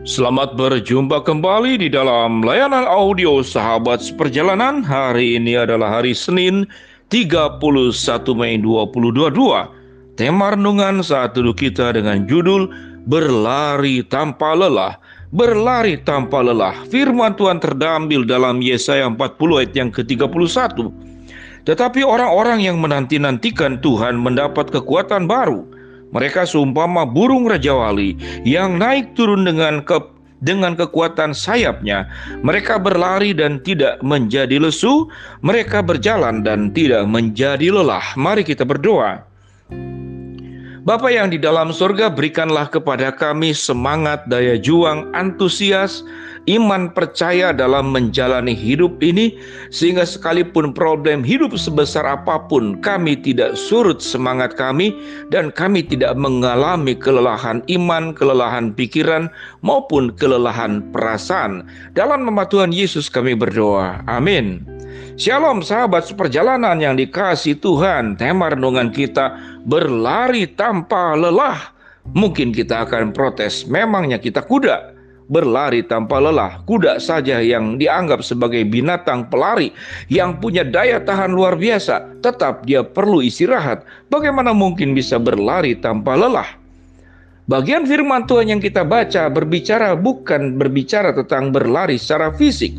Selamat berjumpa kembali di dalam layanan audio Sahabat Seperjalanan. Hari ini adalah hari Senin 31 Mei 2022. Tema renungan saat duduk kita dengan judul Berlari Tanpa Lelah. Berlari tanpa lelah. Firman Tuhan terdambil dalam Yesaya 40 ayat yang ke-31. Tetapi orang-orang yang menanti-nantikan Tuhan mendapat kekuatan baru mereka seumpama burung raja wali yang naik turun dengan ke dengan kekuatan sayapnya. Mereka berlari dan tidak menjadi lesu, mereka berjalan dan tidak menjadi lelah. Mari kita berdoa. Bapa yang di dalam surga, berikanlah kepada kami semangat, daya juang, antusias, iman percaya dalam menjalani hidup ini, sehingga sekalipun problem hidup sebesar apa pun, kami tidak surut semangat kami, dan kami tidak mengalami kelelahan iman, kelelahan pikiran, maupun kelelahan perasaan. Dalam nama Tuhan Yesus, kami berdoa. Amin. Shalom sahabat seperjalanan yang dikasih Tuhan. Tema renungan kita berlari tanpa lelah. Mungkin kita akan protes Memangnya kita kuda? Berlari tanpa lelah Kuda saja yang dianggap sebagai binatang pelari Yang punya daya tahan luar biasa Tetap dia perlu istirahat. Bagaimana mungkin bisa berlari tanpa lelah? Bagian firman Tuhan yang kita baca berbicara bukan berbicara tentang berlari secara fisik,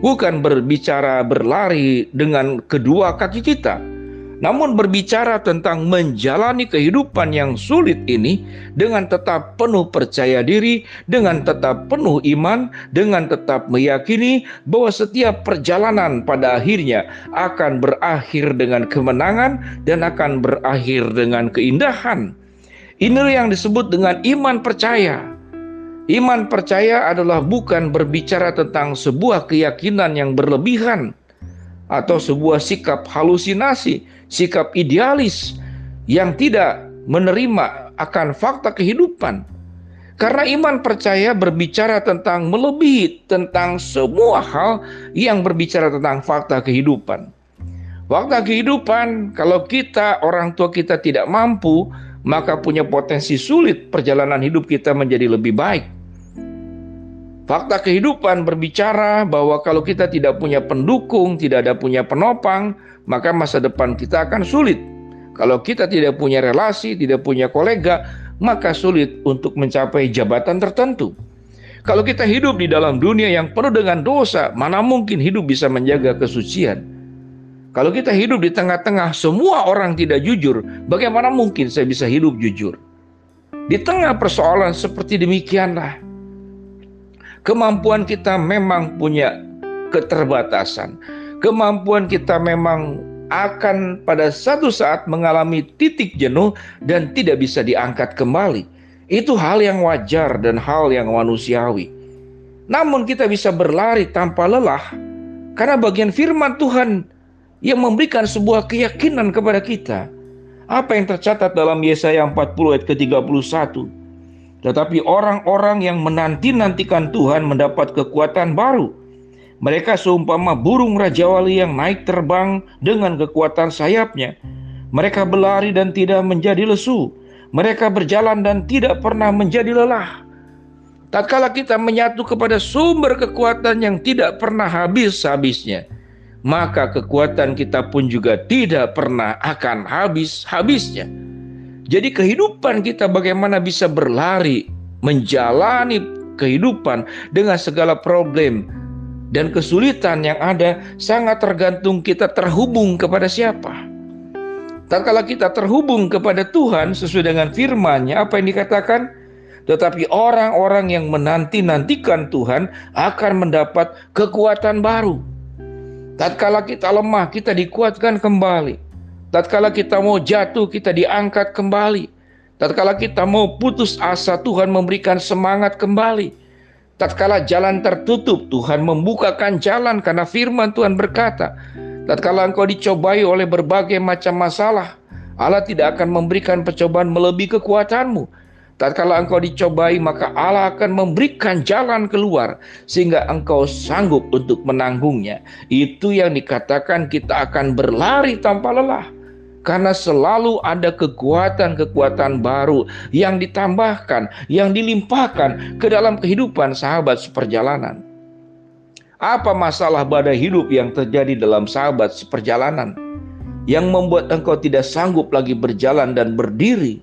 bukan berbicara berlari dengan kedua kaki kita, namun berbicara tentang menjalani kehidupan yang sulit ini dengan tetap penuh percaya diri, dengan tetap penuh iman, dengan tetap meyakini bahwa setiap perjalanan pada akhirnya akan berakhir dengan kemenangan dan akan berakhir dengan keindahan. Inilah yang disebut dengan iman percaya. Iman percaya adalah bukan berbicara tentang sebuah keyakinan yang berlebihan atau sebuah sikap halusinasi, sikap idealis yang tidak menerima akan fakta kehidupan. Karena iman percaya berbicara tentang melebihi tentang semua hal yang berbicara tentang fakta kehidupan. Fakta kehidupan, kalau kita, orang tua kita tidak mampu, maka punya potensi sulit perjalanan hidup kita menjadi lebih baik. Fakta kehidupan berbicara bahwa kalau kita tidak punya pendukung, tidak ada punya penopang, maka masa depan kita akan sulit. Kalau kita tidak punya relasi, tidak punya kolega, maka sulit untuk mencapai jabatan tertentu. Kalau kita hidup di dalam dunia yang penuh dengan dosa, mana mungkin hidup bisa menjaga kesucian? Kalau kita hidup di tengah-tengah semua orang tidak jujur, bagaimana mungkin saya bisa hidup jujur? Di tengah persoalan seperti demikianlah, Kemampuan kita memang punya keterbatasan. Kemampuan kita memang akan pada satu saat mengalami titik jenuh dan tidak bisa diangkat kembali. Itu hal yang wajar dan hal yang manusiawi. Namun kita bisa berlari tanpa lelah karena bagian firman Tuhan yang memberikan sebuah keyakinan kepada kita. Apa yang tercatat dalam Yesaya 40 ayat ke-31? Tetapi orang-orang yang menanti-nantikan Tuhan mendapat kekuatan baru. Mereka seumpama burung raja wali yang naik terbang dengan kekuatan sayapnya. Mereka berlari dan tidak menjadi lesu. Mereka berjalan dan tidak pernah menjadi lelah. Tatkala kita menyatu kepada sumber kekuatan yang tidak pernah habis-habisnya, maka kekuatan kita pun juga tidak pernah akan habis-habisnya. Jadi kehidupan kita bagaimana bisa berlari, menjalani kehidupan dengan segala problem dan kesulitan yang ada sangat tergantung kita terhubung kepada siapa. Tatkala kita terhubung kepada Tuhan sesuai dengan firman-Nya apa yang dikatakan? Tetapi orang-orang yang menanti-nantikan Tuhan akan mendapat kekuatan baru. Tatkala kita lemah, kita dikuatkan kembali. Tatkala kita mau jatuh, kita diangkat kembali. Tatkala kita mau putus asa, Tuhan memberikan semangat kembali. Tatkala jalan tertutup, Tuhan membukakan jalan karena firman Tuhan berkata, tatkala engkau dicobai oleh berbagai macam masalah, Allah tidak akan memberikan percobaan melebihi kekuatanmu. Tatkala engkau dicobai, maka Allah akan memberikan jalan keluar sehingga engkau sanggup untuk menanggungnya. Itu yang dikatakan kita akan berlari tanpa lelah. Karena selalu ada kekuatan-kekuatan baru yang ditambahkan, yang dilimpahkan ke dalam kehidupan sahabat seperjalanan. Apa masalah badai hidup yang terjadi dalam sahabat seperjalanan yang membuat engkau tidak sanggup lagi berjalan dan berdiri?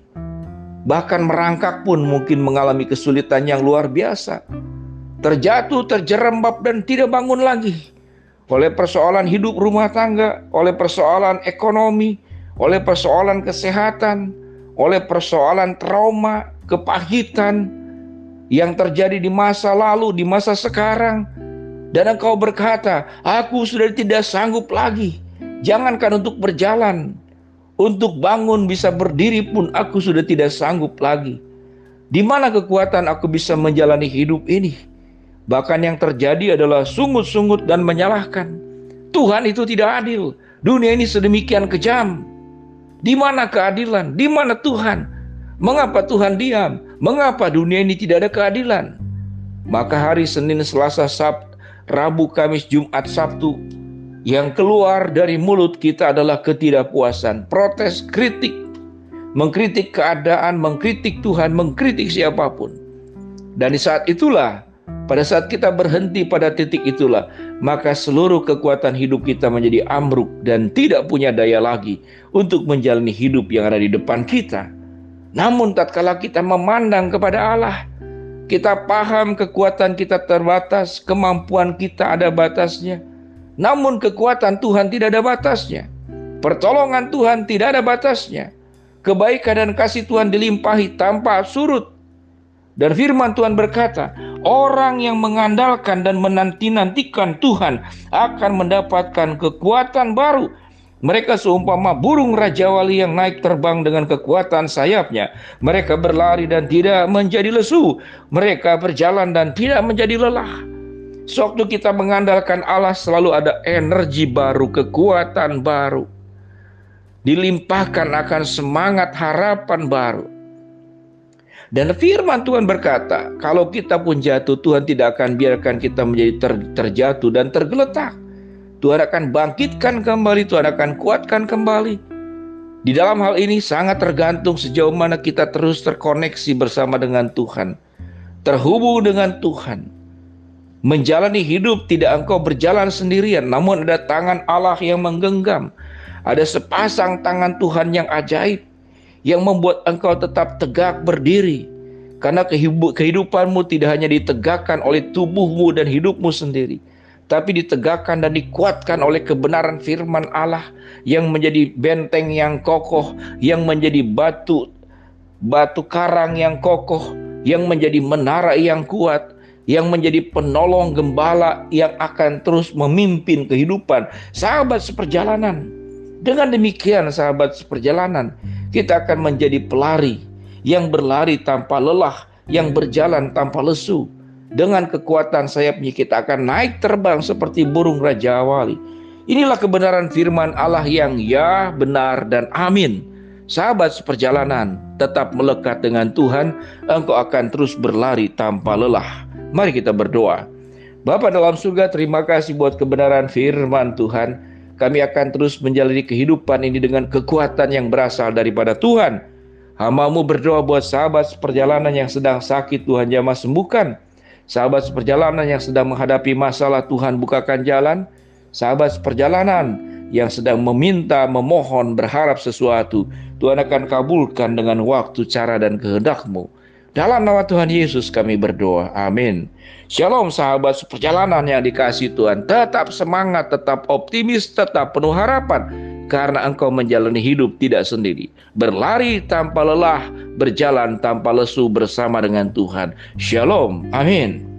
Bahkan merangkak pun mungkin mengalami kesulitan yang luar biasa. Terjatuh, terjerembab dan tidak bangun lagi oleh persoalan hidup rumah tangga, oleh persoalan ekonomi, oleh persoalan kesehatan, oleh persoalan trauma, kepahitan yang terjadi di masa lalu, di masa sekarang. Dan engkau berkata, aku sudah tidak sanggup lagi. Jangankan untuk berjalan, untuk bangun bisa berdiri pun aku sudah tidak sanggup lagi. Di mana kekuatan aku bisa menjalani hidup ini? Bahkan yang terjadi adalah sungut-sungut dan menyalahkan. Tuhan itu tidak adil. Dunia ini sedemikian kejam. Di mana keadilan? Di mana Tuhan? Mengapa Tuhan diam? Mengapa dunia ini tidak ada keadilan? Maka hari Senin, Selasa, Sabtu, Rabu, Kamis, Jumat, Sabtu yang keluar dari mulut kita adalah ketidakpuasan, protes, kritik, mengkritik keadaan, mengkritik Tuhan, mengkritik siapa pun. Dan di saat itulah pada saat kita berhenti pada titik itulah, maka seluruh kekuatan hidup kita menjadi ambruk dan tidak punya daya lagi untuk menjalani hidup yang ada di depan kita. Namun tatkala kita memandang kepada Allah, kita paham kekuatan kita terbatas, kemampuan kita ada batasnya. Namun kekuatan Tuhan tidak ada batasnya. Pertolongan Tuhan tidak ada batasnya. Kebaikan dan kasih Tuhan dilimpahi tanpa surut. Dan firman Tuhan berkata, Orang yang mengandalkan dan menanti-nantikan Tuhan akan mendapatkan kekuatan baru. Mereka seumpama burung Raja Wali yang naik terbang dengan kekuatan sayapnya. Mereka berlari dan tidak menjadi lesu. Mereka berjalan dan tidak menjadi lelah. Sewaktu kita mengandalkan Allah selalu ada energi baru, kekuatan baru. Dilimpahkan akan semangat harapan baru. Dan firman Tuhan berkata, kalau kita pun jatuh, Tuhan tidak akan biarkan kita menjadi ter, terjatuh dan tergeletak. Tuhan akan bangkitkan kembali, Tuhan akan kuatkan kembali. Di dalam hal ini sangat tergantung sejauh mana kita terus terkoneksi bersama dengan Tuhan. Terhubung dengan Tuhan. Menjalani hidup tidak engkau berjalan sendirian, namun ada tangan Allah yang menggenggam. Ada sepasang tangan Tuhan yang ajaib yang membuat engkau tetap tegak berdiri. Karena kehidupanmu tidak hanya ditegakkan oleh tubuhmu dan hidupmu sendiri, tapi ditegakkan dan dikuatkan oleh kebenaran firman Allah yang menjadi benteng yang kokoh, yang menjadi batu batu karang yang kokoh, yang menjadi menara yang kuat, yang menjadi penolong gembala yang akan terus memimpin kehidupan sahabat seperjalanan. Dengan demikian sahabat seperjalanan, kita akan menjadi pelari yang berlari tanpa lelah, yang berjalan tanpa lesu. Dengan kekuatan sayapnya kita akan naik terbang seperti burung Raja Wali. Inilah kebenaran firman Allah yang ya, benar, dan amin. Sahabat seperjalanan, tetap melekat dengan Tuhan, engkau akan terus berlari tanpa lelah. Mari kita berdoa. Bapa dalam surga, terima kasih buat kebenaran firman Tuhan. Kami akan terus menjalani kehidupan ini dengan kekuatan yang berasal daripada Tuhan. Hamamu berdoa buat sahabat seperjalanan yang sedang sakit Tuhan jamah sembuhkan. Sahabat seperjalanan yang sedang menghadapi masalah Tuhan bukakan jalan. Sahabat seperjalanan yang sedang meminta, memohon, berharap sesuatu. Tuhan akan kabulkan dengan waktu, cara, dan kehendakmu. Dalam nama Tuhan Yesus kami berdoa. Amin. Shalom sahabat seperjalanan yang dikasih Tuhan. Tetap semangat, tetap optimis, tetap penuh harapan. Karena engkau menjalani hidup tidak sendiri. Berlari tanpa lelah, berjalan tanpa lesu bersama dengan Tuhan. Shalom. Amin.